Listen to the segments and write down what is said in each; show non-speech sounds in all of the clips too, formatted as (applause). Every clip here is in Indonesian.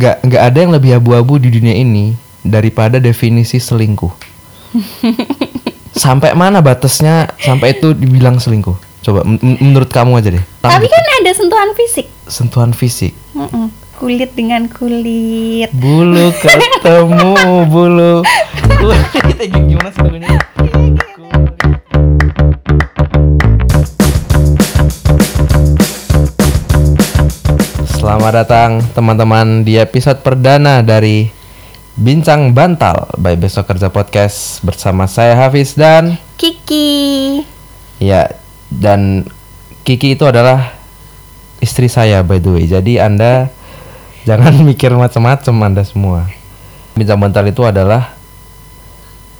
nggak nggak ada yang lebih abu-abu di dunia ini daripada definisi selingkuh. sampai mana batasnya sampai itu dibilang selingkuh? Coba menurut kamu aja deh. Tapi kan ada sentuhan fisik. sentuhan fisik. Mm-mm. Kulit dengan kulit. Bulu (laughs) ketemu bulu. (laughs) Kita gimana sih Selamat datang teman-teman di episode perdana dari Bincang Bantal by Besok Kerja Podcast bersama saya Hafiz dan Kiki. ya dan Kiki itu adalah istri saya by the way. Jadi Anda (laughs) jangan (laughs) mikir macam-macam Anda semua. Bincang Bantal itu adalah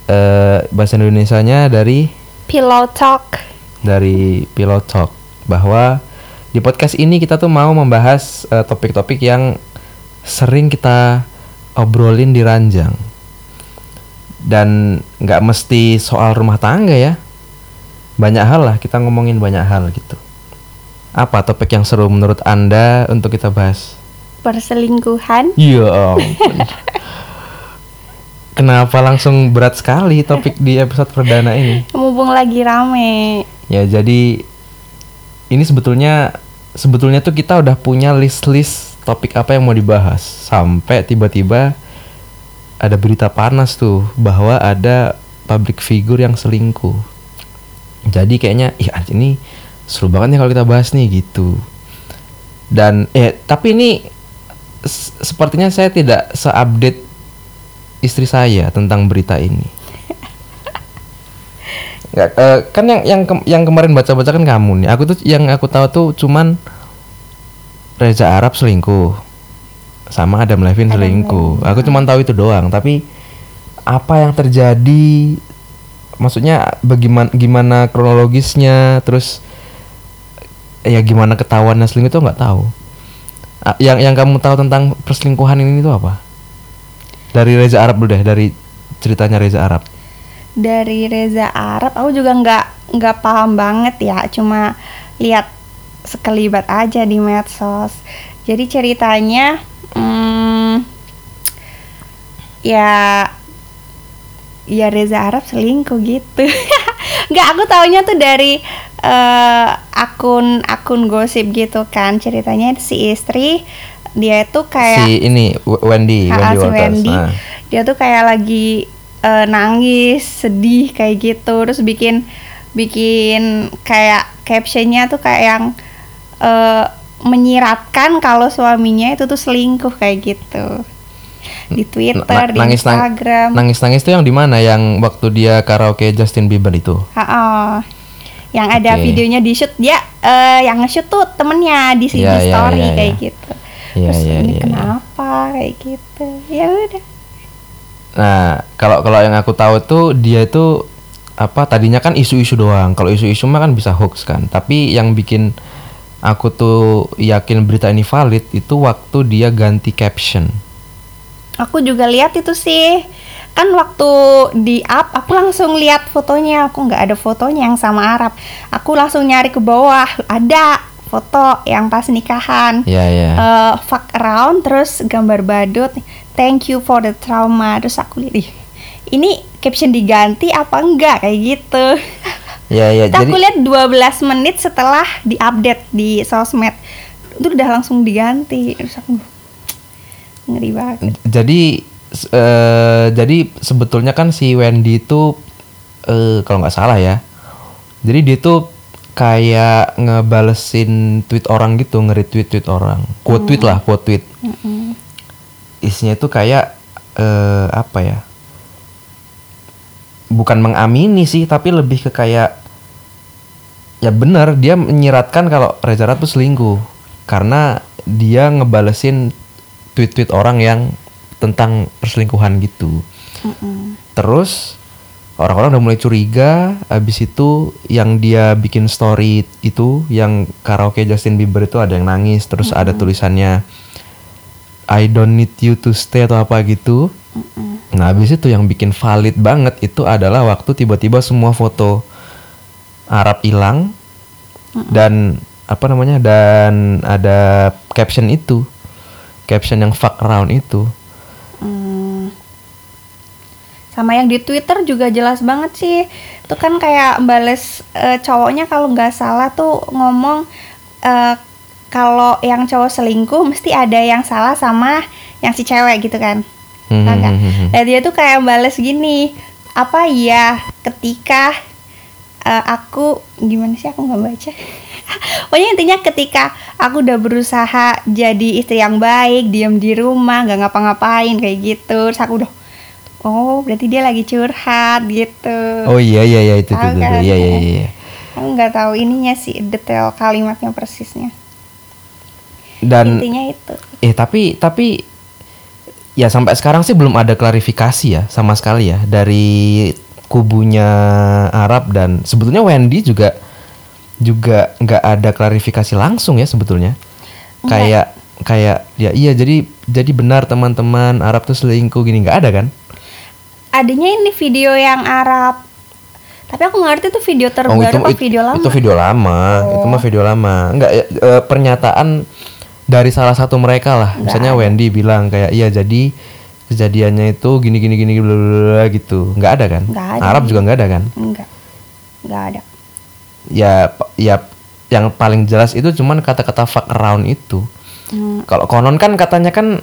eh bahasa Indonesianya dari Pillow talk. dari Pilot Talk bahwa di podcast ini kita tuh mau membahas eh, topik-topik yang sering kita obrolin di ranjang dan nggak mesti soal rumah tangga ya banyak hal lah kita ngomongin banyak hal gitu apa topik yang seru menurut anda untuk kita bahas Perselingkuhan. Iya. (laughs) Kenapa langsung berat sekali topik di episode perdana ini? Mumpung lagi rame. Ya jadi ini sebetulnya sebetulnya tuh kita udah punya list-list topik apa yang mau dibahas sampai tiba-tiba ada berita panas tuh bahwa ada public figure yang selingkuh. Jadi kayaknya anjir ini seru banget nih kalau kita bahas nih gitu. Dan eh tapi ini sepertinya saya tidak seupdate istri saya tentang berita ini. Nggak, eh, kan yang yang kem- yang kemarin baca-baca kan kamu nih. Aku tuh yang aku tahu tuh cuman Reza Arab selingkuh sama Adam Levine Adam selingkuh. Levine. Aku cuman tahu itu doang. Tapi apa yang terjadi? Maksudnya bagaimana gimana kronologisnya? Terus ya gimana ketahuannya selingkuh itu nggak tahu. Ah, Yang yang kamu tahu tentang perselingkuhan ini tuh apa? Dari Reza Arab deh, dari ceritanya Reza Arab. Dari Reza Arab, aku juga nggak nggak paham banget ya. Cuma lihat sekelibat aja di medsos. Jadi ceritanya, hmm, ya, ya Reza Arab selingkuh gitu. (laughs) Nggak, aku taunya tuh dari eh, akun akun gosip gitu kan. Ceritanya si istri dia itu kayak si ini Wendy, Wendy si Walters. Wendy. Nah. dia tuh kayak lagi eh, nangis sedih kayak gitu terus bikin bikin kayak captionnya tuh kayak yang eh, menyiratkan kalau suaminya itu tuh selingkuh kayak gitu di Twitter Na- di nangis Instagram Nangis-nangis tuh yang di mana? Yang waktu dia karaoke Justin Bieber itu. Ha-ha. yang ada Oke. videonya di shoot dia eh, yang nge-shoot tuh temennya di IG Iya, iya, story iya, kayak iya. gitu Iya, terus ini kenapa kayak gitu ya udah Nah, kalau kalau yang aku tahu tuh dia itu apa tadinya kan isu-isu doang. Kalau isu-isu mah kan bisa hoax kan. Tapi yang bikin aku tuh yakin berita ini valid itu waktu dia ganti caption. Aku juga lihat itu sih. Kan waktu di up aku langsung lihat fotonya. Aku nggak ada fotonya yang sama Arab. Aku langsung nyari ke bawah. Ada foto yang pas nikahan. Iya, iya. Eh, fuck around terus gambar badut. Thank you for the trauma. Terus aku lihat ih, ini caption diganti apa enggak kayak gitu. Iya. Terus Jadi aku lihat 12 menit setelah diupdate di sosmed. Itu udah langsung diganti. Terus aku ngeri banget. jadi eh, jadi sebetulnya kan si Wendy itu eh, kalau nggak salah ya jadi dia tuh kayak ngebalesin tweet orang gitu nge-retweet tweet orang quote tweet lah quote tweet. Isinya itu kayak eh, apa ya? Bukan mengamini sih tapi lebih ke kayak ya benar dia menyiratkan kalau Reza tuh selingkuh. Karena dia ngebalesin tweet-tweet orang yang tentang perselingkuhan gitu. Mm-mm. terus orang-orang udah mulai curiga habis itu yang dia bikin story itu yang karaoke Justin Bieber itu ada yang nangis terus ada tulisannya I don't need you to stay atau apa gitu nah habis itu yang bikin valid banget itu adalah waktu tiba-tiba semua foto Arab hilang dan apa namanya dan ada caption itu caption yang fuck around itu. Hmm. Sama yang di Twitter juga jelas banget sih. Itu kan kayak bales eh, cowoknya kalau nggak salah tuh ngomong eh, kalau yang cowok selingkuh mesti ada yang salah sama yang si cewek gitu kan. Hmm, hmm, hmm, hmm. Nah dia tuh kayak bales gini, apa ya ketika eh, aku gimana sih aku nggak baca. (laughs) Pokoknya intinya ketika aku udah berusaha jadi istri yang baik, diam di rumah, nggak ngapa-ngapain kayak gitu, terus aku udah, oh berarti dia lagi curhat gitu. Oh iya iya iya itu itu, kan? iya iya iya. Aku nggak tahu ininya sih detail kalimatnya persisnya. Dan Intinya itu. eh tapi tapi ya sampai sekarang sih belum ada klarifikasi ya sama sekali ya dari kubunya Arab dan sebetulnya Wendy juga juga nggak ada klarifikasi langsung ya sebetulnya Nggak. kayak kayak ya iya jadi jadi benar teman-teman Arab tuh selingkuh gini nggak ada kan Adanya ini video yang Arab. Tapi aku ngerti itu video terbaru apa it- video lama. Oh, itu video lama itu mah video lama nggak ya, eh, pernyataan dari salah satu mereka lah. Nggak misalnya Wendy bilang kayak iya jadi kejadiannya itu gini gini gini bla bla bla gitu. Nggak ada kan? Nggak ada. Arab juga nggak ada kan? Enggak. Enggak ada. ya ya yang paling jelas itu cuman kata-kata fuck around itu. Hmm, kalau konon kan katanya kan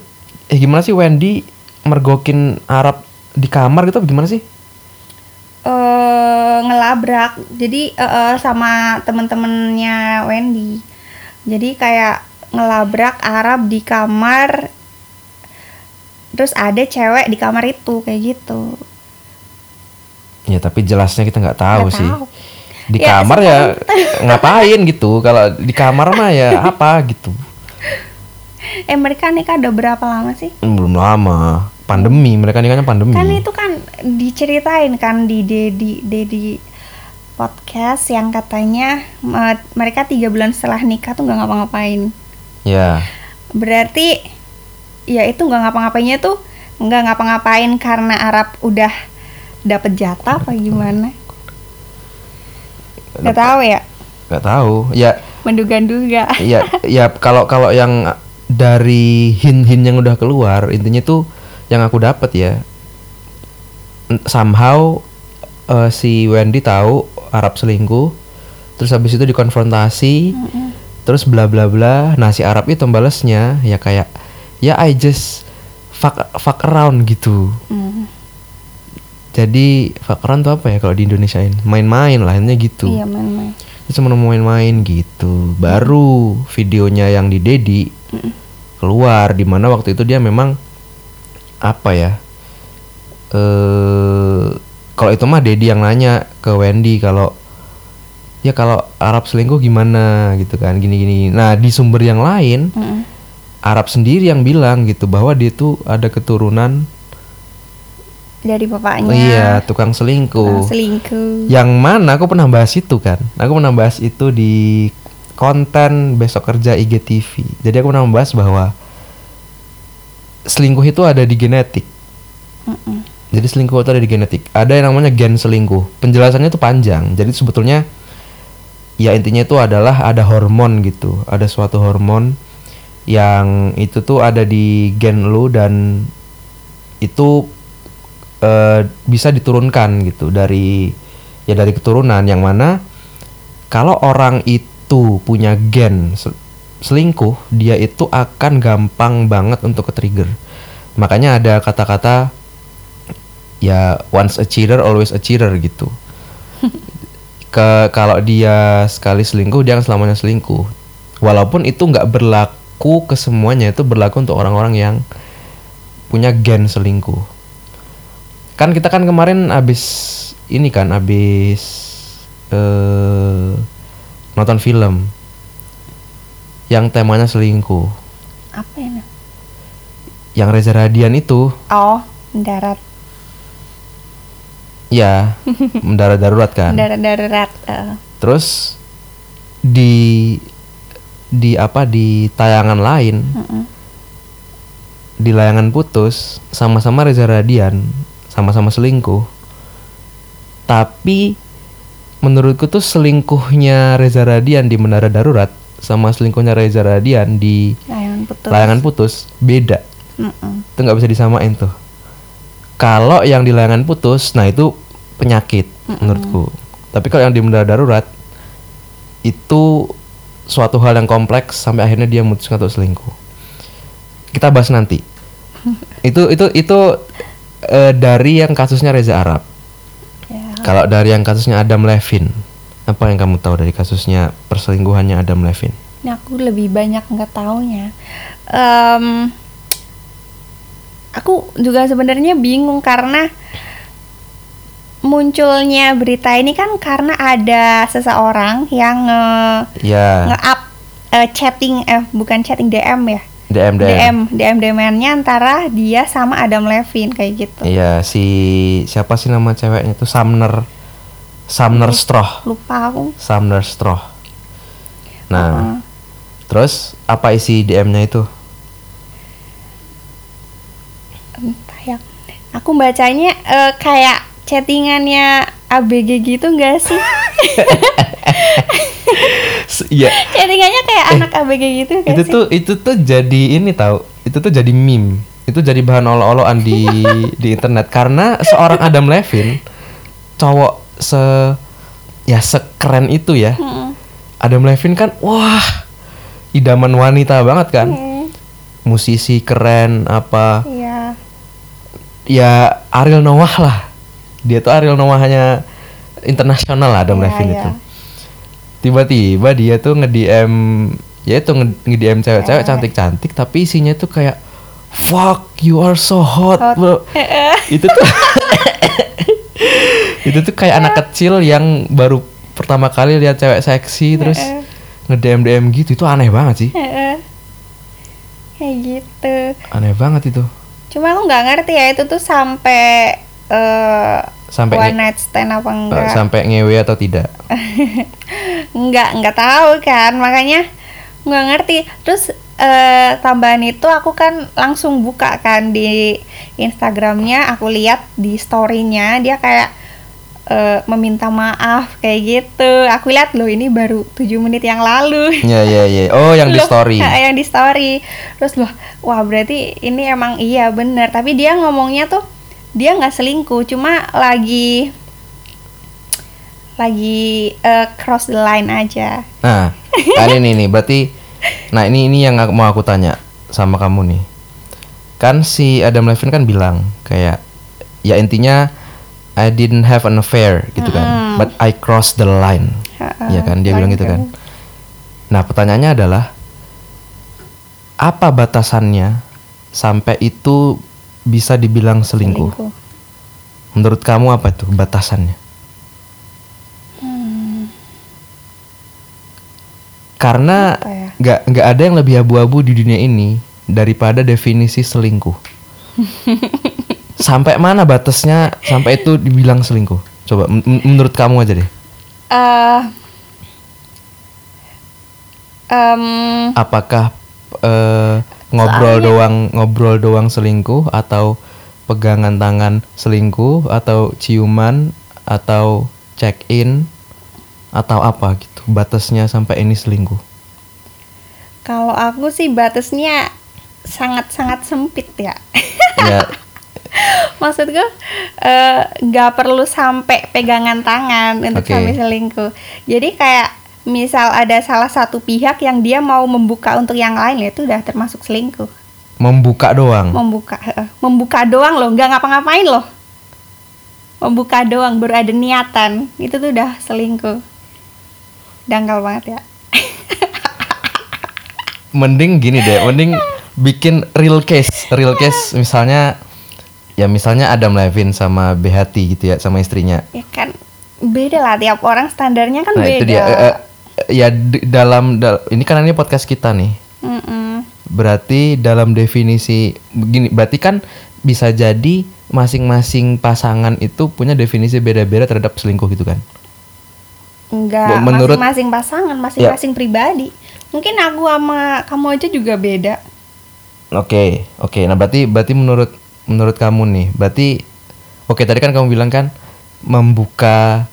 eh gimana sih Wendy mergokin Arab di kamar gitu gimana sih? Eh ngelabrak. Jadi eh, eh, sama temen-temennya Wendy. Jadi kayak ngelabrak Arab di kamar. Terus ada cewek di kamar itu kayak gitu. Ya tapi jelasnya kita nggak tahu Nggak sih. tahu. di Ya, kamar ya ngapain gitu? Kalau di kamar mah ya (laughs) apa gitu? Eh mereka nikah udah berapa lama sih? Hmm, belum lama. Pandemi mereka nikahnya pandemi. Kan itu kan diceritain kan di Dedi Dedi podcast yang katanya mereka tiga bulan setelah nikah tuh nggak ngapa-ngapain ya. Berarti ya itu nggak ngapa-ngapainnya tuh nggak ngapa-ngapain karena Arab udah dapet jatah apa gimana? Nggak tahu ya? Nggak tahu. Ya. Menduga-duga. Ya ya kalau kalau yang dari hin-hin yang udah keluar intinya tuh yang aku dapat ya. Somehow eh, si Wendy tahu Arab selingkuh terus habis itu dikonfrontasi terus bla bla bla nah si Arab itu balesnya ya kayak ya I just fuck fuck around gitu. Hmm, jadi fuck around tuh apa ya kalau di Indonesiain main-main lah intinya gitu. Iya main-main. Cuma main-main gitu. Baru videonya yang di Dedi keluar di mana waktu itu dia memang apa ya eh kalau itu mah Dedi yang nanya ke Wendy kalau ya kalau Arab selingkuh gimana gitu kan gini-gini nah di sumber yang lain Mm-mm. Arab sendiri yang bilang gitu bahwa dia tuh ada keturunan dari bapaknya. Iya tukang selingkuh. Selingkuh. Yang mana aku pernah bahas itu kan. Aku pernah bahas itu di konten besok kerja IGTV jadi aku pernah membahas bahwa selingkuh itu ada di genetik. Mm-mm. jadi selingkuh itu ada di genetik. Ada yang namanya gen selingkuh. Penjelasannya itu panjang. Jadi sebetulnya ya intinya itu adalah ada hormon gitu. Ada suatu hormon yang itu tuh ada di gen lu dan itu eh, bisa diturunkan gitu dari ya dari keturunan. Yang mana kalau orang itu punya gen sel- selingkuh dia itu akan gampang banget untuk ke trigger makanya ada kata-kata ya once a cheater always a cheater gitu (laughs) ke kalau dia sekali selingkuh dia akan selamanya selingkuh. Walaupun itu nggak berlaku ke semuanya itu berlaku untuk orang-orang yang punya gen selingkuh. Kan kita kan kemarin abis ini kan abis eh nonton film yang temanya selingkuh. Apa ya Nam? yang Reza Radian itu. Oh darat ya (laughs) mendarat darurat kan darat darurat eh. terus di di apa di tayangan lain Mm-mm. di layangan putus sama-sama Reza Radian sama-sama selingkuh tapi menurutku tuh selingkuhnya Reza Radian di Menara Darurat sama selingkuhnya Reza Radian di layangan putus. layangan putus beda Mm-mm. itu nggak bisa disamain tuh kalau yang di layangan putus nah itu penyakit menurutku. Tapi kalau yang di mendadak darurat itu suatu hal yang kompleks sampai akhirnya dia memutuskan untuk selingkuh. Kita bahas nanti. (laughs) Itu itu itu eh, dari yang kasusnya Reza Arab. Ya. kalau dari yang kasusnya Adam Levin apa yang kamu tahu dari kasusnya perselingkuhannya Adam Levin Ini aku lebih banyak nggak taunya. Em, aku juga sebenarnya bingung karena munculnya berita ini kan karena ada seseorang yang nge ya nge-up eh, chatting eh bukan chatting DM ya. DM DM, DM DM DM-nya antara dia sama Adam Levine kayak gitu. Iya si siapa sih nama ceweknya itu Sumner Sumner Stroh Lupa aku. Sumner Stroh nah Heeh. terus apa isi DM-nya itu entah ya aku bacanya eh, kayak chattingannya ABG gitu enggak sih? (laughs) Iya. Chattingannya kayak anak ABG gitu enggak itu sih? tuh itu tuh jadi ini tahu itu tuh jadi meme. Itu jadi bahan olo-oloan di (laughs) di internet. Karena seorang Adam Levine cowok se ya sekeren itu ya. Mm-mm. Adam Levine kan wah idaman wanita banget kan. Mm, musisi keren apa iya ya Ariel Noah lah dia tuh Ariel Noahnya internasional lah Adam Iya, Levine iya. itu tiba-tiba dia tuh nge-DM ya itu nge- nge-DM cewek-cewek Eh. cantik-cantik tapi isinya tuh kayak fuck you are so hot, Hot. bro (laughs) itu tuh (laughs) itu tuh kayak anak kecil yang baru pertama kali lihat cewek seksi terus Eh. nge-DM DM gitu itu aneh banget sih Heeh. kayak gitu aneh banget itu cuma aku nggak ngerti ya itu tuh sampai eh Sampai one night stand apa Eh, enggak? sampai ngewe atau tidak? (laughs) Nggak nggak tahu kan makanya nggak ngerti. Terus eh, tambahan itu aku kan langsung buka kan di Instagramnya aku lihat di storynya dia kayak eh, meminta maaf kayak gitu. Aku lihat loh ini baru tujuh menit yang lalu. Ya ya ya oh yang di Loh, story. (laughs) yang di story. Terus loh wah berarti ini emang iya bener. Tapi dia ngomongnya tuh dia nggak selingkuh. Cuma lagi lagi eh, cross the line aja. Nah, kan ini nih, berarti nah ini ini yang aku- mau aku tanya sama kamu nih. Kan si Adam Levine kan bilang kayak ya intinya I didn't have an affair gitu kan, but I crossed the line. Ha-ha, Iya kan, dia bilang gitu kan. Nah, pertanyaannya adalah apa batasannya sampai itu bisa dibilang selingkuh? Selingkuh. Menurut kamu apa tuh batasannya? Hmm, Karena ya? nggak nggak ada yang lebih abu-abu di dunia ini daripada definisi selingkuh. (laughs) sampai mana batasnya sampai itu dibilang selingkuh? Coba men- men- menurut kamu aja deh. eh, em, Apakah eh, ngobrol Soalnya- doang ngobrol doang selingkuh atau pegangan tangan selingkuh atau ciuman atau check in atau apa gitu batasnya sampai ini selingkuh? kalau aku sih batasnya sangat-sangat sempit ya ya (laughs) (laughs) maksudku eh, nggak perlu sampai pegangan tangan untuk Oke. sampai selingkuh jadi kayak misal ada salah satu pihak yang dia mau membuka untuk yang lain ya itu udah termasuk selingkuh membuka doang. membuka heeh. membuka doang loh nggak ngapa-ngapain loh membuka doang baru ada niatan itu tuh udah selingkuh dangkal banget ya mending gini deh, mending (laughs) bikin real case, real case misalnya ya misalnya Adam Levine sama Behati gitu ya sama istrinya. ya kan beda lah tiap orang standarnya kan Nah, beda itu dia eh, eh, ya dalam dal- ini kan ini podcast kita nih. Mm-mm. Berarti dalam definisi begini, berarti kan bisa jadi masing-masing pasangan itu punya definisi beda-beda terhadap selingkuh gitu kan. Enggak, Menurut- Ya. masing-masing pasangan, masing-masing pribadi. Mungkin aku sama kamu aja juga beda. Oke, oke. Nah, berarti berarti menurut menurut kamu nih, berarti oke tadi kan kamu bilang kan membuka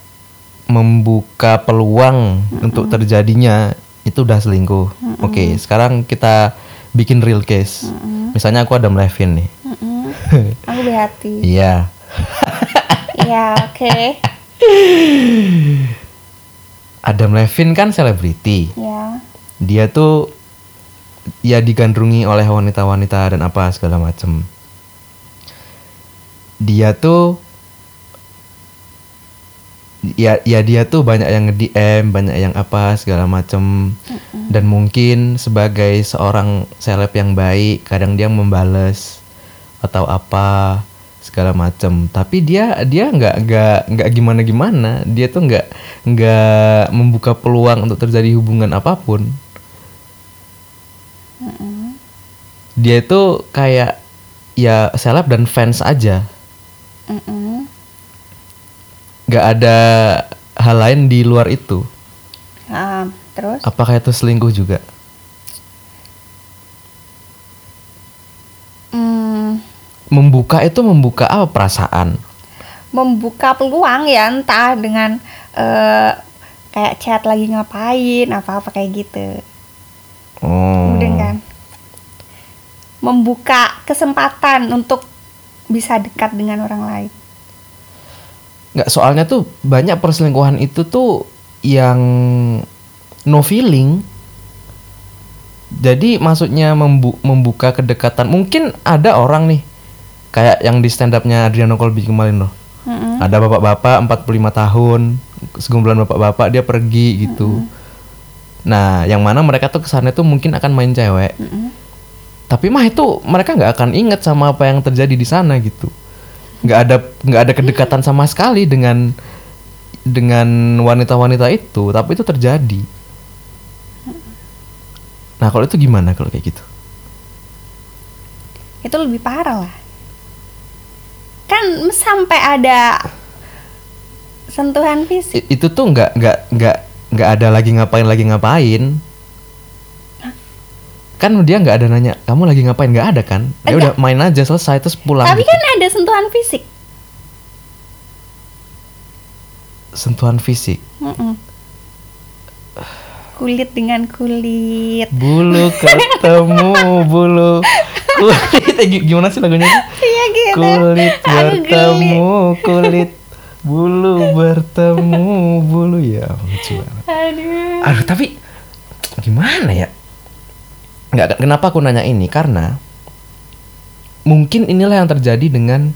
membuka peluang untuk terjadinya itu udah selingkuh. Oke, sekarang kita bikin real case. Misalnya aku Adam Levine nih. Mm-mm. Aku berhati. (laughs) Iya. Iya, oke. (laughs) Adam Levine kan selebriti. Ya. Dia tuh ya digandrungi oleh wanita-wanita dan apa segala macem. Dia tuh ya ya dia tuh banyak yang nge-DM, banyak yang apa segala macem. Dan mungkin sebagai seorang seleb yang baik, kadang dia membales atau apa segala macem. Tapi dia dia nggak nggak nggak gimana gimana. Dia tuh nggak nggak membuka peluang untuk terjadi hubungan apa pun. Dia itu kayak ya seleb dan fans aja. Nggak ada hal lain di luar itu. Ah, terus? Apakah itu selingkuh juga? Hmm, Membuka itu membuka apa perasaan? membuka peluang ya entah dengan eh, kayak chat lagi ngapain apa-apa kayak gitu. Oh. Kemudian kan membuka kesempatan untuk bisa dekat dengan orang lain. Nggak soalnya tuh banyak perselingkuhan itu tuh yang no feeling. Jadi maksudnya membu- membuka kedekatan. Mungkin ada orang nih kayak yang di stand upnya Adriano Colby kemarin loh. Mm-mm. Ada bapak-bapak 45 tahun, segumpulan bapak-bapak dia pergi gitu. Nah, yang mana mereka tuh kesannya tuh mungkin akan main cewek. Mm-mm. Tapi mah itu mereka nggak akan inget sama apa yang terjadi di sana gitu. Nggak ada nggak ada kedekatan sama sekali dengan dengan wanita-wanita itu, tapi itu terjadi. Nah, kalau itu gimana kalau kayak gitu? Itu lebih parah lah. Kan sampai ada sentuhan fisik. Itu tuh nggak nggak nggak nggak ada lagi ngapain lagi ngapain. Kan dia nggak ada nanya kamu lagi ngapain nggak ada kan? Ya udah main aja selesai terus pulang. Tapi gitu. kan ada sentuhan fisik. sentuhan fisik. Mm-mm. Kulit dengan kulit. Bulu (laughs) ketemu bulu kulit Eh, gi- gimana sih lagunya? Iya gitu. Kulit bertemu kulit bulu bertemu bulu ya lucu banget. Aduh. Aduh tapi gimana ya? Nggak kenapa aku nanya ini karena mungkin inilah yang terjadi dengan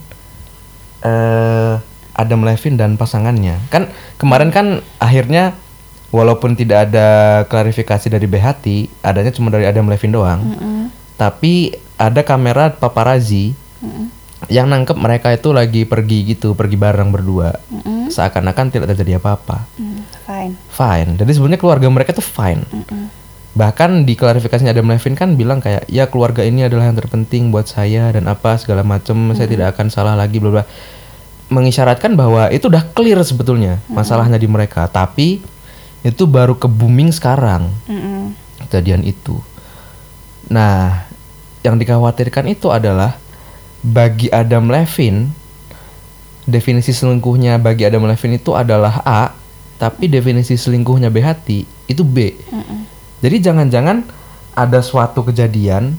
eh Adam Levine dan pasangannya. Kan kemarin kan akhirnya walaupun tidak ada klarifikasi dari Behati, adanya cuma dari Adam Levine doang. Mm-mm. Tapi ada kamera paparazzi Mm-mm. yang nangkep mereka itu lagi pergi gitu, pergi bareng berdua. Mm-mm. Seakan-akan tidak terjadi apa-apa. Mm, Fine. Fine. Jadi sebenarnya keluarga mereka tuh fine. Mm-mm. Bahkan di klarifikasinya Adam Levine kan bilang kayak ya keluarga ini adalah yang terpenting buat saya dan apa segala macem saya tidak akan salah lagi bla bla. Mengisyaratkan bahwa itu udah clear sebetulnya masalahnya di mereka. Tapi itu baru ke booming sekarang Mm-mm. kejadian itu. Nah, yang dikhawatirkan itu adalah bagi Adam Levine definisi selingkuhnya bagi Adam Levine itu adalah A, tapi definisi selingkuhnya Behati itu B. Mm-mm. Jadi jangan-jangan ada suatu kejadian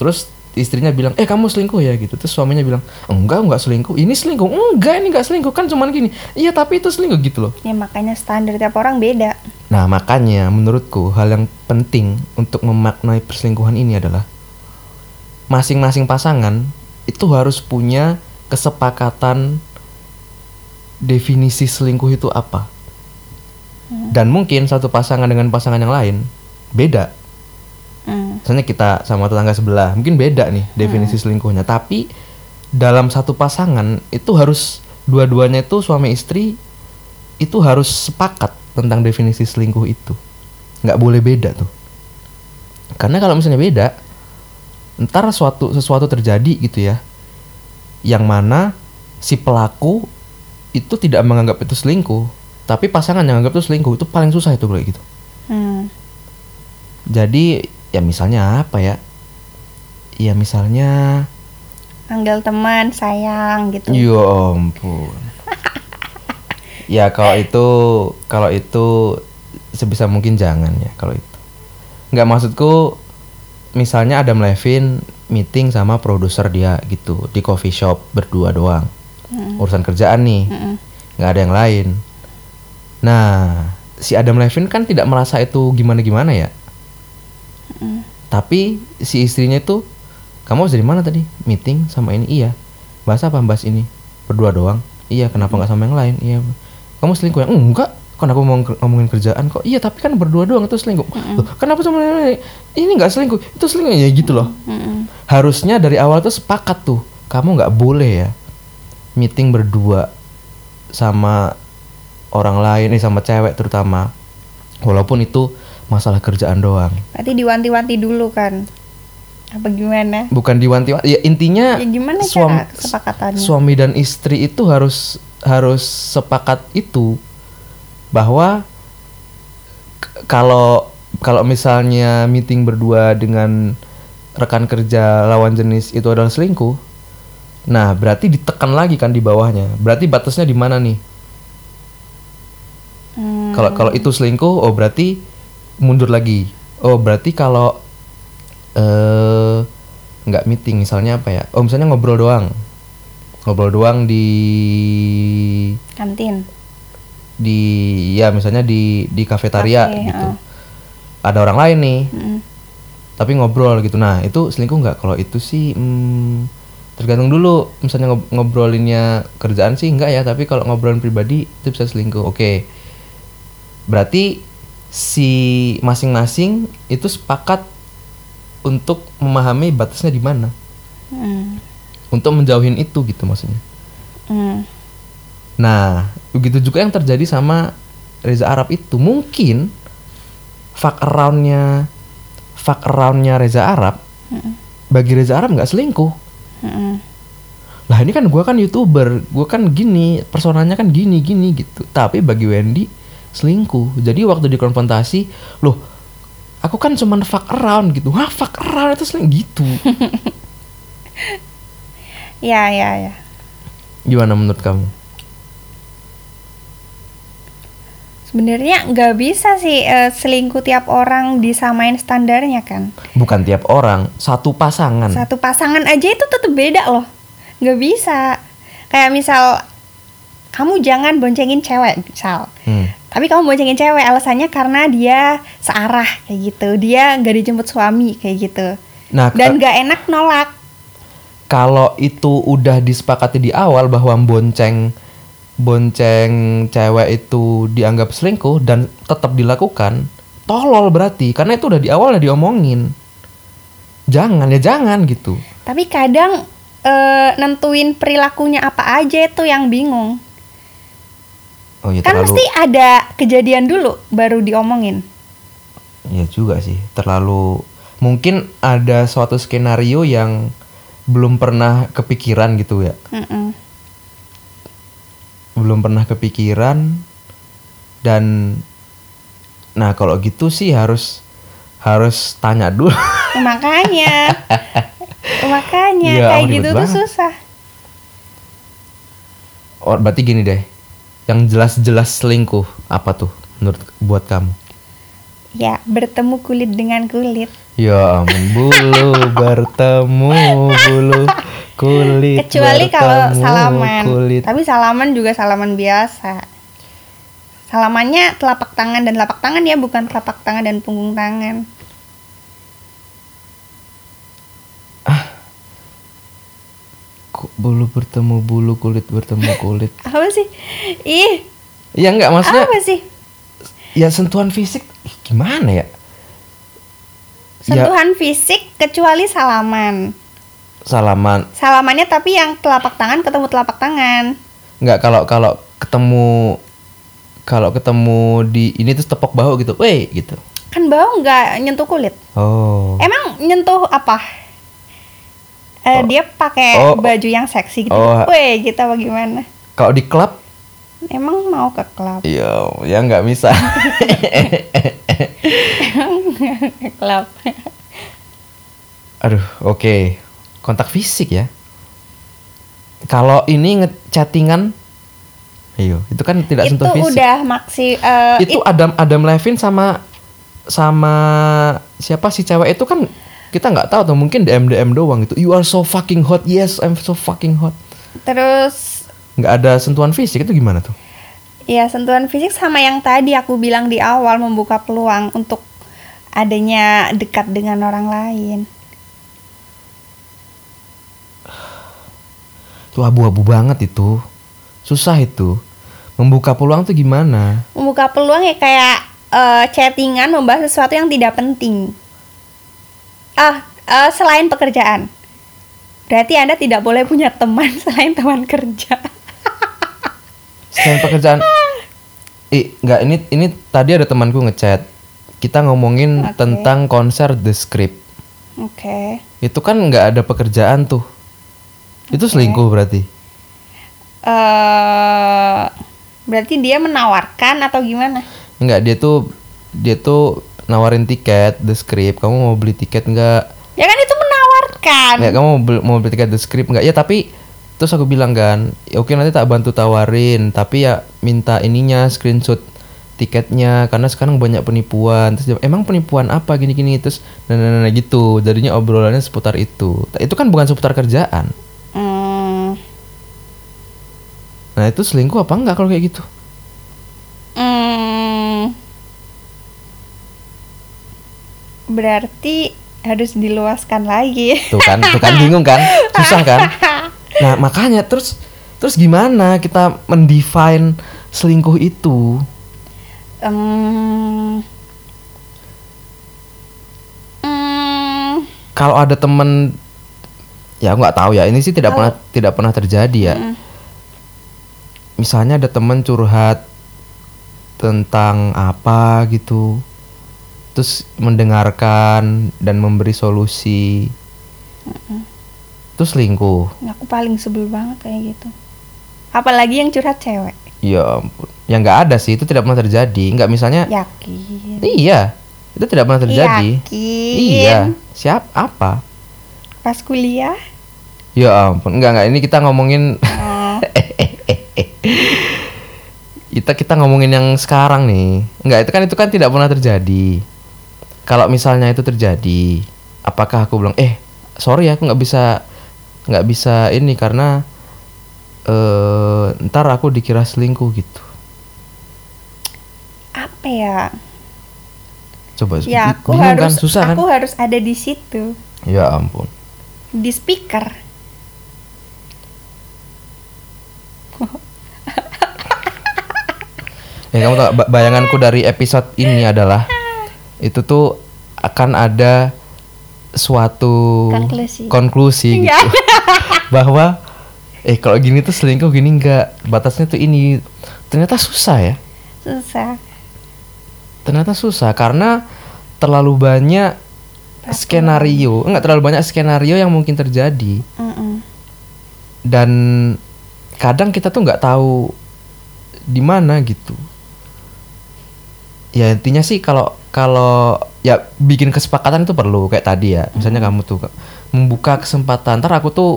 terus istrinya bilang, "Eh, kamu selingkuh ya?" gitu. Terus suaminya bilang, "Enggak, enggak selingkuh. Ini selingkuh." "Enggak, ini enggak selingkuh. Kan cuman gini." "Iya, tapi itu selingkuh." gitu loh. Ya makanya standar tiap orang beda. Nah, makanya menurutku hal yang penting untuk memaknai perselingkuhan ini adalah masing-masing pasangan itu harus punya kesepakatan definisi selingkuh itu apa. Dan mungkin satu pasangan dengan pasangan yang lain beda. Mm. Misalnya kita sama tetangga sebelah, mungkin beda nih definisi selingkuhnya. Tapi dalam satu pasangan itu harus dua-duanya itu suami istri itu harus sepakat tentang definisi selingkuh itu. Nggak boleh beda tuh. Karena kalau misalnya beda, ntar suatu sesuatu terjadi gitu ya, yang mana si pelaku itu tidak menganggap itu selingkuh, tapi pasangan yang anggap itu selingkuh itu paling susah itu kayak gitu. Hmm. Jadi ya misalnya apa ya? Ya misalnya Panggil teman, sayang gitu. Ya ampun. (laughs) ya kalau itu kalau itu sebisa mungkin jangan ya kalau itu. Nggak maksudku misalnya Adam Levine meeting sama produser dia gitu di coffee shop berdua doang. Urusan kerjaan nih. Nggak ada yang lain. Nah, si Adam Levine kan tidak merasa itu gimana-gimana ya. Tapi si istrinya itu, kamu habis dari mana tadi? Meeting sama ini? Iya. Bahas apa? Bahas ini. Berdua doang. Iya. Kenapa nggak sama yang lain? Iya. Kamu selingkuh ya? Enggak. Kenapa mau ngomong- ngomongin kerjaan kok? Iya, tapi kan berdua doang itu selingkuh. Loh, kenapa sama yang lain? Ini nggak selingkuh, itu selingkuh ya gitu loh. Mm-mm. Harusnya dari awal tuh sepakat tuh, kamu nggak boleh ya meeting berdua sama orang lain, eh sama cewek terutama. Walaupun itu masalah kerjaan doang. Berarti diwanti-wanti dulu kan? Apa gimana? Bukan diwanti ya intinya Ya gimana suam- cara kesepakatannya? suami dan istri itu harus harus sepakat itu bahwa kalau kalau misalnya meeting berdua dengan rekan kerja lawan jenis itu adalah selingkuh. Nah, berarti ditekan lagi kan di bawahnya. Berarti batasnya di mana nih? Hmm, Kalau kalau itu selingkuh, oh berarti mundur lagi. Oh berarti kalau eh nggak meeting misalnya apa ya? Oh misalnya ngobrol doang, ngobrol doang di kantin. di ya misalnya di di kafetaria Kafe, gitu. heeh. Ada orang lain nih, Mm-mm. tapi ngobrol gitu. Nah itu selingkuh nggak? Kalau itu sih hmm, tergantung dulu. Misalnya ngob- ngobrolinnya kerjaan sih enggak ya, tapi kalau ngobrolin pribadi itu bisa selingkuh. Oke, berarti si masing-masing itu sepakat untuk memahami batasnya di mana, Mm. untuk menjauhin itu gitu maksudnya. Mm. Nah, begitu juga yang terjadi sama Reza Arab itu. Mungkin fuck around-nya fuck around-nya Reza Arab Mm-mm. bagi Reza Arab nggak selingkuh. Mm-mm. Lah ini kan gua kan youtuber, gua kan gini, personanya kan gini gini gitu. Tapi bagi Wendy selingkuh. Jadi waktu dikonfrontasi, loh, aku kan cuman fuck around gitu. Hah, fuck around itu selingkuh gitu. (laughs) Ya, ya, ya. Gimana menurut kamu? Sebenarnya nggak bisa sih eh, selingkuh tiap orang disamain standarnya kan. Bukan tiap orang, satu pasangan. Satu pasangan aja itu tetap beda loh. Nggak bisa. Kayak misal kamu jangan boncengin cewek misal. Hmm. Tapi kamu boncengin cewek alasannya karena dia searah kayak gitu. Dia nggak dijemput suami kayak gitu. Nah, Dan nggak enak nolak. kalau itu udah disepakati di awal bahwa bonceng bonceng cewek itu dianggap selingkuh dan tetap dilakukan, tolol berarti karena itu udah di awal udah diomongin. Jangan ya jangan gitu. Tapi kadang eh, nentuin perilakunya apa aja itu yang bingung. Oh ya kan terlalu mesti ada kejadian dulu baru diomongin. ya juga sih, terlalu mungkin ada suatu skenario yang belum pernah kepikiran gitu ya. Mm-mm. belum pernah kepikiran dan nah kalau gitu sih harus harus tanya dulu (laughs) makanya makanya Ya, kayak gitu tuh banget. susah oh, berarti gini deh yang jelas-jelas selingkuh apa tuh menurut buat kamu? Ya bertemu kulit dengan kulit. Ya ampun bulu (laughs) bertemu bulu kulit kecuali kalau salaman. kulit. Tapi salaman juga salaman biasa. Salamannya telapak tangan dan telapak tangan ya bukan telapak tangan dan punggung tangan bulu bertemu bulu kulit bertemu kulit. (laughs) Apa sih? Ih. Ya enggak maksudnya apa sih? Ya sentuhan fisik ih, gimana ya? Sentuhan fisik kecuali salaman. Salaman. Salamannya tapi yang telapak tangan ketemu telapak tangan. Nggak kalau kalau ketemu kalau ketemu di ini terus tepok bahu gitu, weh gitu. kan bau nggak nyentuh kulit. Oh. Emang nyentuh apa? Oh. Dia pakai Oh. baju yang seksi gitu. Oh. Weh, kita bagaimana? Kalau di klub, Emang mau ke klub? iya, ya nggak bisa. ke klub. Aduh, oke. Kontak fisik ya. Kalau ini ngechattingan, ayo, itu kan tidak itu sentuh fisik. udah maksi eh, itu it- Adam Adam Levine sama sama siapa si cewek itu kan kita nggak tahu tuh mungkin DM DM doang gitu you are so fucking hot yes I'm so fucking hot Terus nggak ada sentuhan fisik itu gimana tuh ya sentuhan fisik sama yang tadi aku bilang di awal membuka peluang untuk adanya dekat dengan orang lain. Itu abu-abu banget itu. Susah itu. Membuka peluang tuh gimana? Membuka peluang ya kayak eh, chattingan membahas sesuatu yang tidak penting. Ah, eh, selain pekerjaan. Berarti Anda tidak boleh punya teman (laughs) selain teman kerja. Selain pekerjaan. (laughs) Ih, nggak ini ini tadi ada temanku ngechat. Kita ngomongin Oke. tentang konser The Script. Oke. Itu kan nggak ada pekerjaan tuh. Itu selingkuh berarti. eh berarti dia menawarkan atau gimana? Enggak, dia tuh dia tuh nawarin tiket The Script. Kamu mau beli tiket nggak? Ya kan itu menawarkan. Nggak, kamu mau beli, mau beli tiket The Script nggak? Ya tapi terus aku bilang kan, "Ya, oke nanti tak bantu tawarin, tapi ya minta ininya screenshot tiketnya karena sekarang banyak penipuan. Terus dia, emang penipuan apa gini-gini terus nah, nah, nah, nah, gitu. Jadinya obrolannya seputar itu. Itu kan bukan seputar kerjaan. Hmm, Nah, itu selingkuh apa enggak kalau kayak gitu? Berarti harus diluaskan lagi. Tuh kan, tuh kan bingung kan? Susah kan? (laughs) Nah, makanya terus terus gimana kita mendefine selingkuh itu? Hmm, Kalau ada temen ya nggak tahu ya, ini sih tidak pernah tidak pernah terjadi ya. Mm. Misalnya ada temen curhat tentang apa gitu. Terus mendengarkan dan memberi solusi. Terus selingkuh. aku paling sebel banget kayak gitu. Apalagi yang curhat cewek. Ya ampun. Ya nggak ada sih, itu tidak pernah terjadi. Nggak misalnya Yakin. Iya, itu tidak pernah terjadi. Yakin. Iya, siap apa? Pas kuliah. Ya ampun, enggak enggak ini kita ngomongin Oh, (laughs) kita kita ngomongin yang sekarang nih. Enggak, itu kan itu kan tidak pernah terjadi. Kalau misalnya itu terjadi, apakah aku bilang, "Eh, sorry ya, aku nggak bisa nggak bisa ini karena eh ntar aku dikira selingkuh gitu." apa ya? Coba Ya aku bingung harus kan, susah kan? aku harus ada di situ. Ya ampun. Di speaker. Ya (laughs) kamu tahu ba- bayanganku dari episode ini adalah itu tuh akan ada suatu Konklusi. konklusi Iya. gitu (laughs) bahwa eh kalau gini tuh selingkuh gini enggak batasnya tuh ini ternyata susah ya Susah. ternyata susah karena terlalu banyak skenario enggak terlalu banyak skenario yang mungkin terjadi Mm-mm. dan kadang kita tuh nggak tahu di mana gitu ya intinya sih kalau kalau ya bikin kesepakatan itu perlu kayak tadi ya. Misalnya kamu tuh membuka kesempatan ntar aku tuh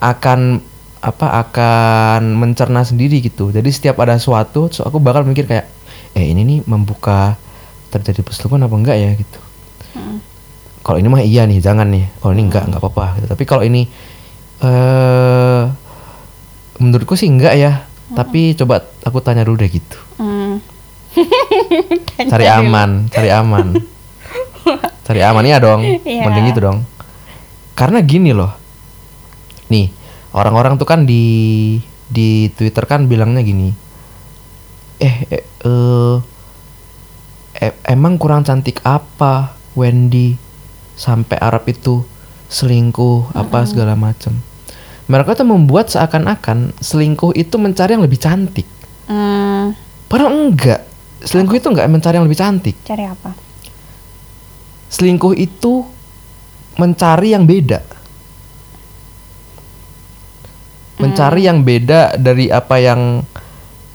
akan apa akan mencerna sendiri gitu. Jadi setiap ada suatu so aku bakal mikir kayak eh ini nih membuka terjadi perselingkuhan apa enggak ya? gitu. Mm. kalau ini mah iya nih jangan nih. Kalau ini enggak enggak apa-apa gitu. tapi kalau ini eh menurutku sih enggak ya. Tapi coba aku tanya dulu deh gitu. Mm. (laughs) cari aman. cari aman. (laughs) Cari aman ya dong. Iya. mending itu dong. Karena gini loh. Nih orang-orang tuh kan di di Twitter kan bilangnya gini. Eh, eh, eh, e- emang kurang cantik apa Wendy? Sampai Arab itu selingkuh apa segala macam mereka tuh membuat seakan-akan selingkuh itu mencari yang lebih cantik. Mm. padahal enggak selingkuh itu enggak mencari yang lebih cantik Cari apa? selingkuh itu mencari yang beda. Mencari yang beda dari apa yang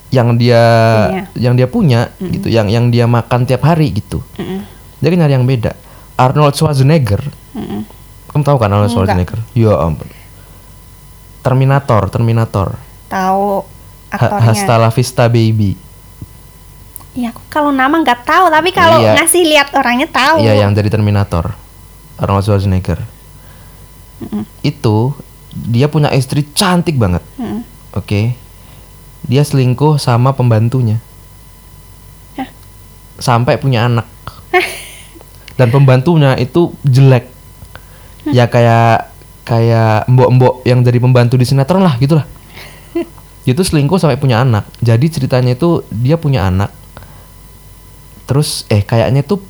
yang dia Punya. yang dia punya gitu, yang yang dia makan tiap hari gitu. Dia kan nyari yang beda. Arnold Schwarzenegger, Mm-mm. kamu tahu kan Arnold. Schwarzenegger? Ya ampun. Terminator, Terminator. Tahu Ha- aktornya. Hasta la vista baby. Iya, aku kalau nama nggak tahu, tapi kalau Iya. ngasih lihat orangnya tahu. Iya, yang jadi Terminator. Arnold Schwarzenegger. Itu dia punya istri cantik banget. Oke. Dia selingkuh sama pembantunya. Hah? sampai punya anak. (laughs) Dan pembantunya itu jelek. Ya kayak kayak mbok-mbok yang jadi pembantu di sinetron lah gitulah. (laughs) Itu selingkuh sampai punya anak. Jadi ceritanya itu dia punya anak terus eh kayaknya tuh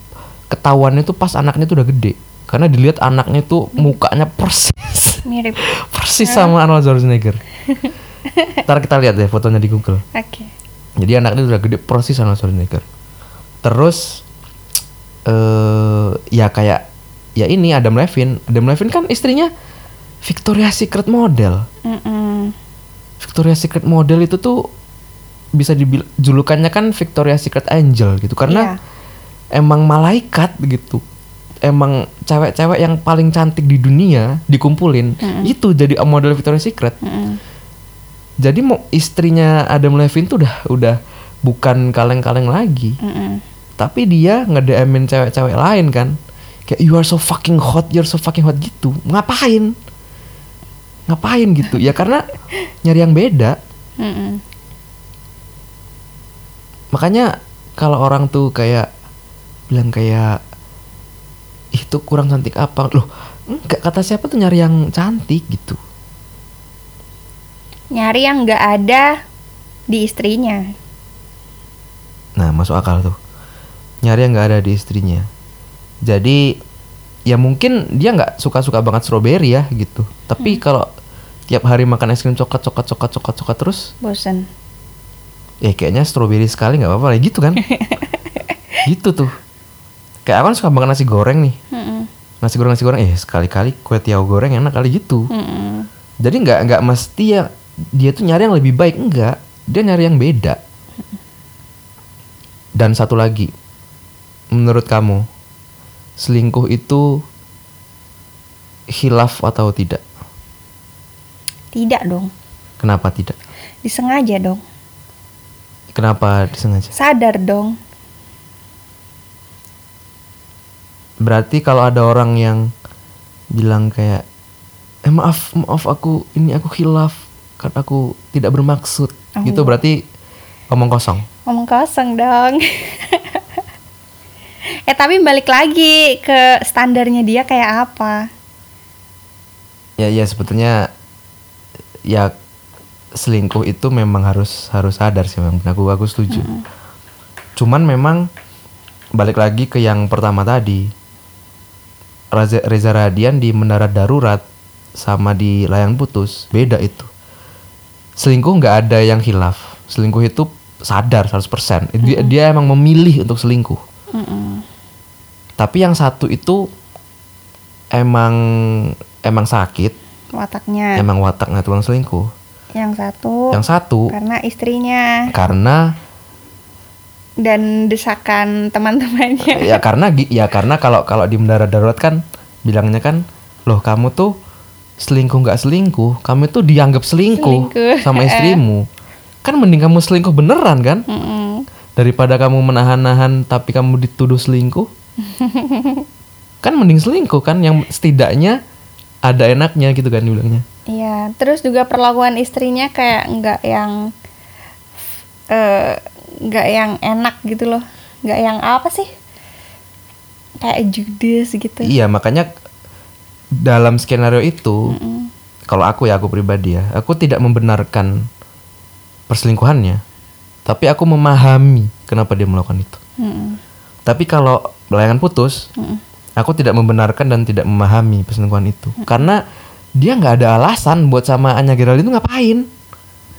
ketahuannya tuh pas anaknya tuh udah gede. Karena dilihat anaknya tuh mukanya persis. Mirip. (laughs) persis sama Arnold Schwarzenegger. (laughs) Ntar kita lihat deh fotonya di Google. Oke. jadi anaknya udah gede persis sama Schwarzenegger. Terus eh ya kayak ya ini Adam Levine. Adam Levine kan istrinya Victoria's Secret model. Mm-mm. Victoria's Secret model itu tuh bisa dibilang julukannya kan Victoria's Secret Angel gitu karena Iya. emang malaikat gitu emang cewek-cewek yang paling cantik di dunia dikumpulin Mm-mm. itu jadi model Victoria's Secret Mm-mm. jadi mau istrinya Adam Levine tuh udah udah bukan kaleng-kaleng lagi Mm-mm. tapi dia nge-DM-in cewek-cewek lain kan kayak you are so fucking hot you're so fucking hot gitu ngapain ngapain gitu ya karena nyari yang beda Mm-mm. Makanya kalau orang tuh kayak bilang kayak itu kurang cantik apa? Loh enggak kata siapa tuh nyari yang cantik gitu? Nyari yang nggak ada di istrinya. nah masuk akal tuh. Nyari yang nggak ada di istrinya. Jadi ya mungkin dia nggak suka-suka banget strawberry ya gitu. Tapi kalau tiap hari makan es krim coklat coklat coklat coklat coklat terus Bosen. Ya kayaknya strawberry sekali nggak apa-apa gitu kan? (laughs) Gitu tuh. Kayak aku kan suka banget nasi goreng nih. Mm-mm. nasi goreng nasi goreng eh sekali-kali kue tiaw goreng enak kali gitu. Mm-mm. jadi nggak nggak mesti ya dia tuh nyari yang lebih baik. Enggak dia nyari yang beda. Dan satu lagi menurut kamu selingkuh itu hilaf atau tidak? Tidak dong. kenapa tidak? Disengaja dong. Kenapa disengaja Sadar dong. berarti kalau ada orang yang bilang kayak eh maaf maaf aku ini aku hilaf kan aku tidak bermaksud gitu Oh. berarti omong kosong Ngomong kosong dong. (laughs) eh tapi balik lagi ke standarnya dia kayak apa? ya ya sebetulnya ya selingkuh itu memang harus harus sadar sih memang aku aku setuju. Cuman memang balik lagi ke yang pertama tadi. Reza, Reza Radian di mendarat darurat sama di layang putus beda itu. Selingkuh nggak ada yang hilaf selingkuh itu sadar 100% dia, dia emang memilih untuk selingkuh. Mm-mm. tapi yang satu itu emang emang sakit. Wataknya. emang wataknya tukang selingkuh. Yang satu. Yang satu Karena istrinya karena dan desakan teman-temannya. ya (laughs) karena ya karena kalau kalau di mendarat darurat kan bilangnya kan loh kamu tuh selingkuh nggak selingkuh kamu tuh dianggap selingkuh, Selingkuh. sama (laughs) istrimu kan mending kamu selingkuh beneran kan Mm-mm. daripada kamu menahan-nahan tapi kamu dituduh selingkuh (laughs) kan mending selingkuh kan yang setidaknya ada enaknya gitu kan dibilangnya Iya, terus juga perlakuan istrinya kayak nggak yang eh nggak yang enak gitu loh, nggak yang apa sih? Kayak judes gitu. iya makanya dalam skenario itu Mm-mm. kalau aku ya aku pribadi ya aku tidak membenarkan perselingkuhannya tapi aku memahami kenapa dia melakukan itu Mm-mm. tapi kalau layangan putus Mm-mm. aku tidak membenarkan dan tidak memahami perselingkuhan itu karena dia nggak ada alasan buat sama Anya Geraldine itu ngapain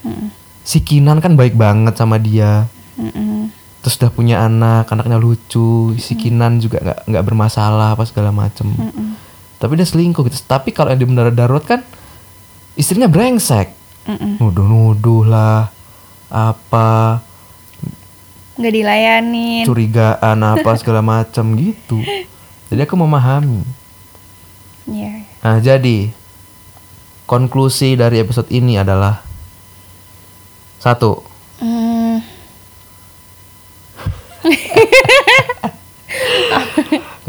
Mm-mm. si Kinan kan baik banget sama dia Mm-mm. terus udah punya anak anaknya lucu si Kinan juga nggak nggak bermasalah apa segala macem Mm-mm. tapi dia selingkuh gitu tapi kalau yang di mendarat darurat kan istrinya brengsek Mm-mm. nuduh-nuduh lah apa nggak dilayanin. curigaan apa (laughs) segala macam gitu jadi aku memahami Iya. nah jadi konklusi dari episode ini adalah satu Mm,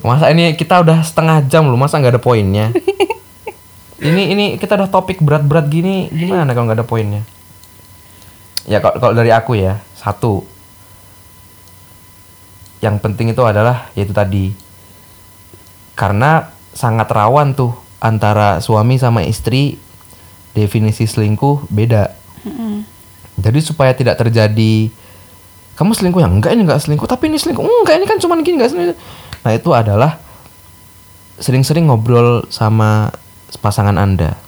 Masa ini kita udah setengah jam loh, masa nggak ada poinnya? ini ini kita udah topik berat-berat gini, gimana kalau nggak ada poinnya? Ya kalau kalau dari aku ya, satu. Yang penting itu adalah yaitu tadi. Karena sangat rawan tuh antara suami sama istri definisi selingkuh beda. Mm-mm. Jadi supaya tidak terjadi kamu selingkuh yang enggak ini enggak selingkuh tapi ini selingkuh enggak ini kan cuman gini enggak selingkuh. Nah itu adalah sering-sering ngobrol sama pasangan anda.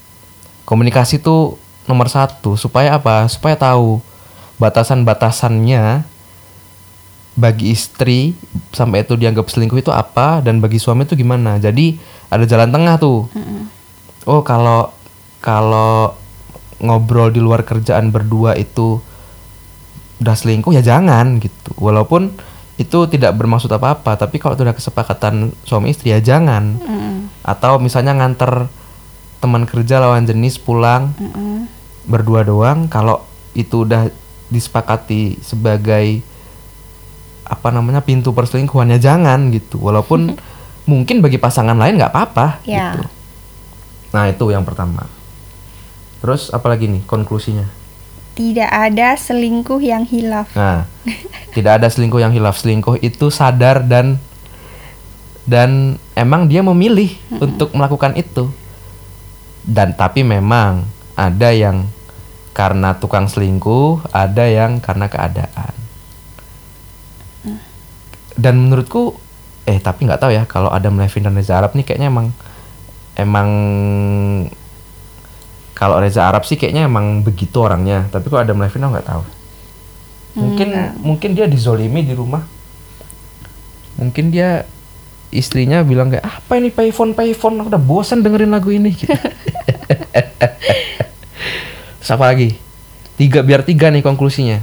Komunikasi itu nomor satu supaya apa? Supaya tahu batasan-batasannya bagi istri sampai itu dianggap selingkuh itu apa dan bagi suami itu gimana. Jadi ada jalan tengah tuh. Oh kalau kalau ngobrol di luar kerjaan berdua itu udah selingkuh ya jangan gitu. Walaupun itu tidak bermaksud apa-apa, tapi kalau itu udah kesepakatan suami istri ya jangan. Mm-mm. Atau misalnya nganter teman kerja lawan jenis pulang Mm-mm. berdua doang, kalau itu udah disepakati sebagai apa namanya pintu perselingkuhan ya jangan gitu. Walaupun (laughs) mungkin bagi pasangan lain nggak apa-apa Ya. gitu. Nah itu yang pertama. Terus apalagi nih konklusinya? Tidak ada selingkuh yang hilaf. Nah, tidak ada selingkuh yang hilaf. Selingkuh itu sadar dan dan emang dia memilih untuk melakukan itu. Dan tapi memang ada yang karena tukang selingkuh, ada yang karena keadaan. Dan menurutku, eh tapi nggak tahu ya kalau Adam Levine dan Reza Arab nih kayaknya emang emang kalau Reza Arab sih kayaknya emang begitu orangnya. Tapi kalau Adam Levine aku nggak tahu. Mungkin Enggak. mungkin dia dizolimi di rumah. Mungkin dia istrinya bilang kayak apa ini payphone payphone aku udah bosan dengerin lagu ini gitu. (laughs) Siapa lagi? Tiga biar tiga nih konklusinya.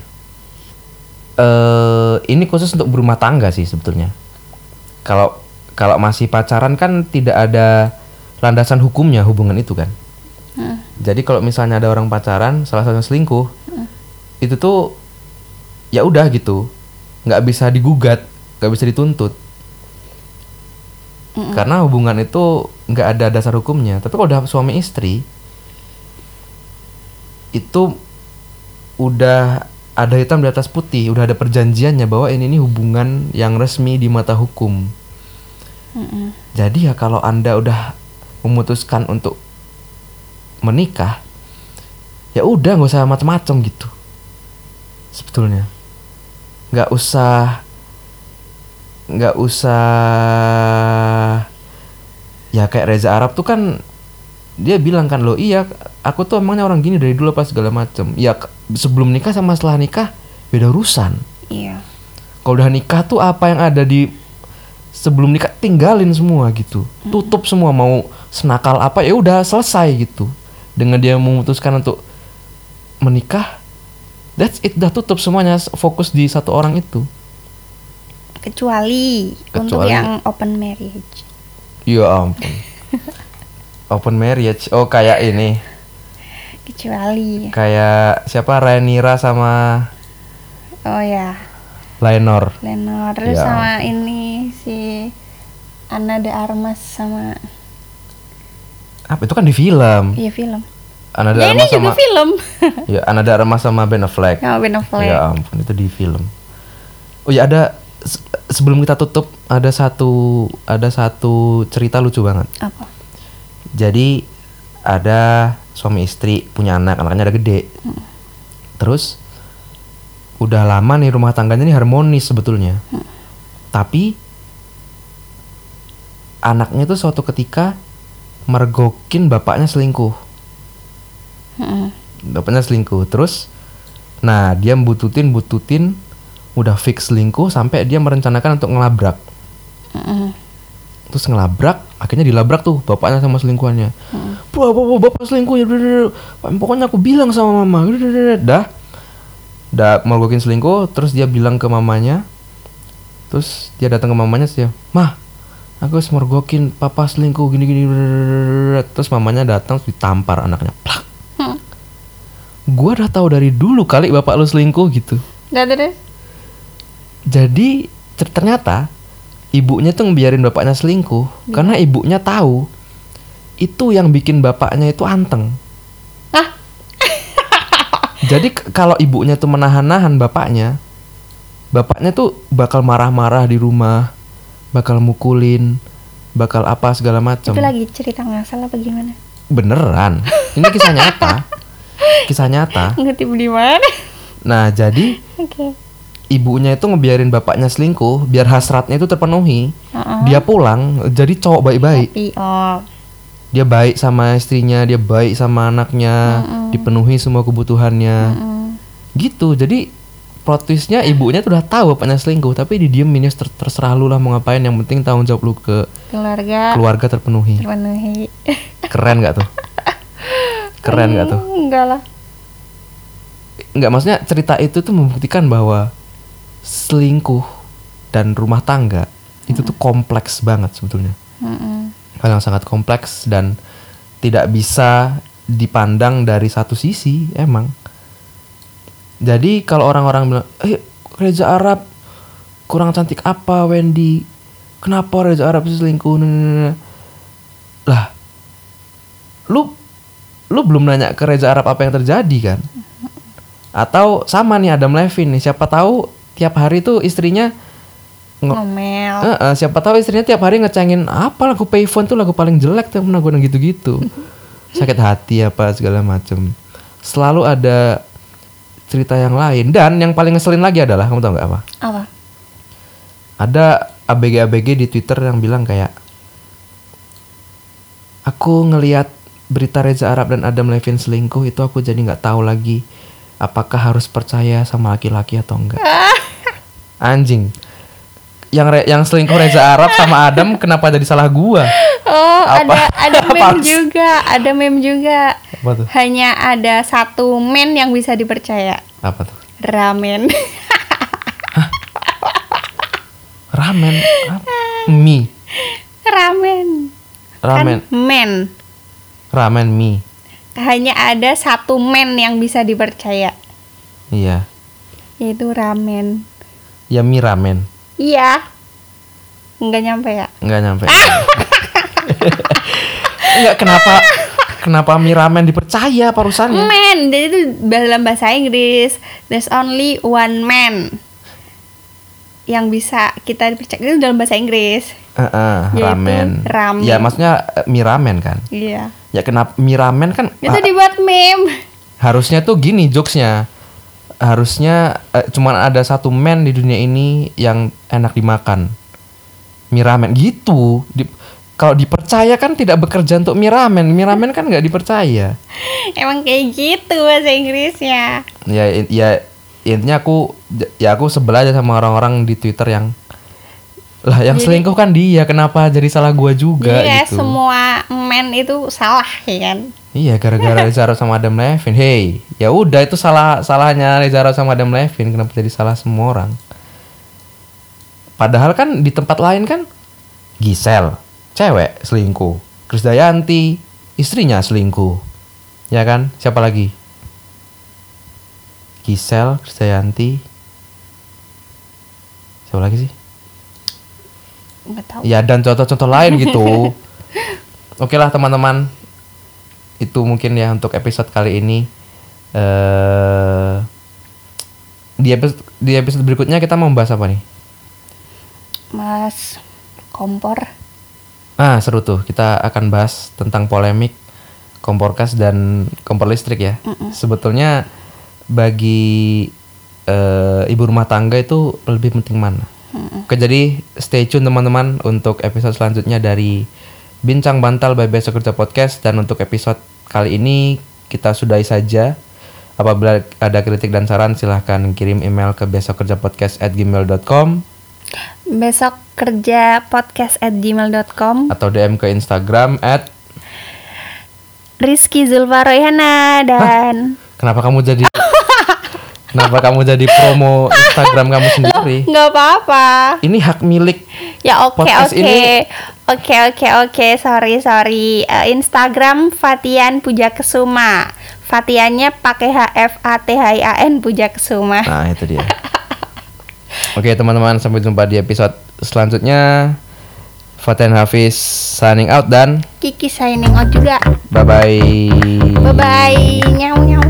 Eh ini khusus untuk berumah tangga sih sebetulnya. Kalau kalau masih pacaran kan tidak ada landasan hukumnya hubungan itu kan. Hmm. Jadi kalau misalnya ada orang pacaran salah satunya selingkuh, itu tuh ya udah gitu, nggak bisa digugat, nggak bisa dituntut. Karena hubungan itu nggak ada dasar hukumnya. Tapi kalau udah suami istri, itu udah ada hitam di atas putih, udah ada perjanjiannya bahwa ini nih hubungan yang resmi di mata hukum. Mm-mm. Jadi ya kalau anda udah memutuskan untuk menikah, ya udah nggak usah macam-macam gitu. Sebetulnya. Nggak usah nggak usah ya kayak Reza Arab tuh kan dia bilang kan lo iya aku tuh emangnya orang gini dari dulu apa segala macam ya sebelum nikah sama setelah nikah beda urusan. Iya. kalau udah nikah tuh apa yang ada di sebelum nikah tinggalin semua gitu. Tutup semua mau senakal apa ya udah selesai gitu dengan dia memutuskan untuk menikah that's it udah tutup semuanya fokus di satu orang itu. Kecuali, untuk Kecuali- yang open marriage. ya ampun. (laughs) Open marriage? Oh kayak ini. Kecuali. kayak siapa? Rhaenyra sama Oh ya, Lenor terus Ya. sama ini si Ana de Armas sama apa itu kan di film iya film. Ana de Ya ini Armas juga sama film. (laughs) ya Ana de Armas sama Ben Affleck Sama Ben Affleck. Ya ampun itu di film. Oh ya ada se- sebelum kita tutup ada satu ada satu cerita lucu banget. Apa? Jadi ada suami istri punya anak, anaknya udah gede. Terus udah lama nih rumah tangganya ini harmonis sebetulnya. Tapi anaknya tuh suatu ketika mergokin bapaknya selingkuh. Mm-mm. bapaknya selingkuh. Terus nah dia bututin bututin udah fix selingkuh sampai dia merencanakan untuk ngelabrak. Mm-mm. terus ngelabrak akhirnya dilabrak tuh bapaknya sama selingkuhannya. Bapak bapak bapak selingkuh ya pokoknya aku bilang sama mama dah. Dah mergokin selingkuh terus dia bilang ke mamanya. Terus dia datang ke mamanya sih mah aku harus mergokin papa selingkuh gini gini terus mamanya datang ditampar anaknya plak Hmm. gua udah tahu dari dulu kali bapak lu selingkuh gitu Udah terus? jadi ter- ternyata ibunya tuh ngebiarin bapaknya selingkuh Iya. karena ibunya tahu itu yang bikin bapaknya itu anteng. Ah. (laughs) Jadi kalau ibunya tuh menahan-nahan bapaknya, bapaknya tuh bakal marah-marah di rumah, bakal mukulin, bakal apa segala macam. Itu lagi cerita ngasal apa gimana? Beneran. Ini kisah nyata. (laughs) Kisah nyata. Ngutip di mana? Nah, jadi Oke. ibunya itu ngebiarin bapaknya selingkuh biar hasratnya itu terpenuhi. Heeh. Dia pulang jadi cowok baik-baik. Oh, Dia baik sama istrinya, dia baik sama anaknya, dipenuhi semua kebutuhannya. mm, Gitu. Jadi plot twistnya ibunya tuh udah tahu bapaknya selingkuh, tapi didiemin ya ter- terserah lu lah mau ngapain. Yang penting tanggung jawab lu ke keluarga keluarga terpenuhi. terpenuhi. Keren gak tuh? Keren gak tuh? Hmm, Enggak lah. nggak maksudnya cerita itu tuh membuktikan bahwa selingkuh dan rumah tangga itu tuh kompleks banget sebetulnya Mm-mm. hal yang sangat kompleks dan tidak bisa dipandang dari satu sisi emang jadi kalau orang-orang bilang eh Reza Arab kurang cantik apa Wendy? Kenapa Reza Arab selingkuh? Nah, nah, nah, lah lu lu belum nanya ke Reza Arab apa yang terjadi kan? Atau sama nih Adam Levine nih siapa tahu tiap hari tuh istrinya Ngomel. Eh, eh, siapa tahu istrinya tiap hari ngecengin apa lagu payphone tuh lagu paling jelek tuh pernah gue gitu-gitu? (laughs) Sakit hati apa segala macem. Selalu ada cerita yang lain. Dan yang paling ngeselin lagi adalah kamu tahu nggak apa? Apa? ada abg-abg di twitter yang bilang kayak aku ngelihat berita Reza Arab dan Adam Levine selingkuh itu aku jadi nggak tahu lagi apakah harus percaya sama laki-laki atau enggak (laughs) anjing yang re- yang selingkuh Reza Arab sama Adam kenapa jadi salah gua Oh, Apa? ada (laughs) ada meme juga, ada meme juga. apa tuh Hanya ada satu men yang bisa dipercaya. apa tuh Ramen. ramen apa? mie Ramen. ramen Kan men. ramen mie Hanya ada satu men yang bisa dipercaya, iya yaitu ramen. ya mie ramen Iya. Enggak nyampe ya? nggak nyampe (laughs) nggak kenapa kenapa mie ramen dipercaya parusannya Man, jadi itu dalam bahasa Inggris there's only one man yang bisa kita dipercaya itu dalam bahasa Inggris. Eh, eh, Yaitu ramen. ramen. Ya maksudnya eh, mie ramen kan. Iya. Ya kenapa mie ramen kan Itu ah, dibuat meme. harusnya tuh gini jokesnya. Harusnya eh, cuman ada satu men di dunia ini yang enak dimakan. Mie ramen gitu. Di- kalau dipercaya kan tidak bekerja untuk mie ramen. Mie ramen kan nggak dipercaya. (laughs) Emang kayak gitu bahasa Inggrisnya. Ya i- ya intinya aku ya aku sebel aja sama orang-orang di Twitter yang lah yang Jadi- selingkuh kan dia kenapa jadi salah gua juga Jadi ya gitu. semua men itu salah ya kan. Iya gara-gara (laughs) Reza sama Adam Levine. Hey, ya udah itu salah salahnya Reza sama Adam Levine. Kenapa jadi salah semua orang? Padahal kan di tempat lain kan Gisel, cewek selingkuh. Krisdayanti, istrinya selingkuh. Ya kan? Siapa lagi? Gisel, Krisdayanti. Siapa lagi sih? Tahu. Ya dan contoh-contoh lain (laughs) gitu. Oke lah teman-teman. Itu mungkin ya untuk episode kali ini. eh di episode di episode berikutnya kita mau membahas apa nih? Mas kompor. Ah seru tuh. Kita akan bahas tentang polemik kompor gas dan kompor listrik ya. Sebetulnya bagi eh, ibu rumah tangga itu lebih penting mana? Oke jadi stay tune teman-teman untuk episode selanjutnya dari Bincang Bantal by Besok Kerja Podcast dan untuk episode kali ini kita sudahi saja. Apabila ada kritik dan saran silahkan kirim email ke besokkerjapodcast@gmail.com Besok kerja podcast at gmail.com atau DM ke Instagram at Rizky Zulfa Royhana dan (laughs) Kenapa kamu jadi (laughs) Kenapa kamu jadi promo Instagram kamu sendiri? nggak apa-apa. Ini hak milik Ya oke Podcast oke. ini- oke oke oke. Sorry sorry. Eh, Instagram Fatian Puja Kesuma Fatiannya pakai H F A T H I A N Puja Kesuma Nah itu dia. (laughs) Oke teman-teman sampai jumpa di episode selanjutnya. Faten Hafiz signing out dan Kiki signing out juga. Bye bye bye bye nyau nyau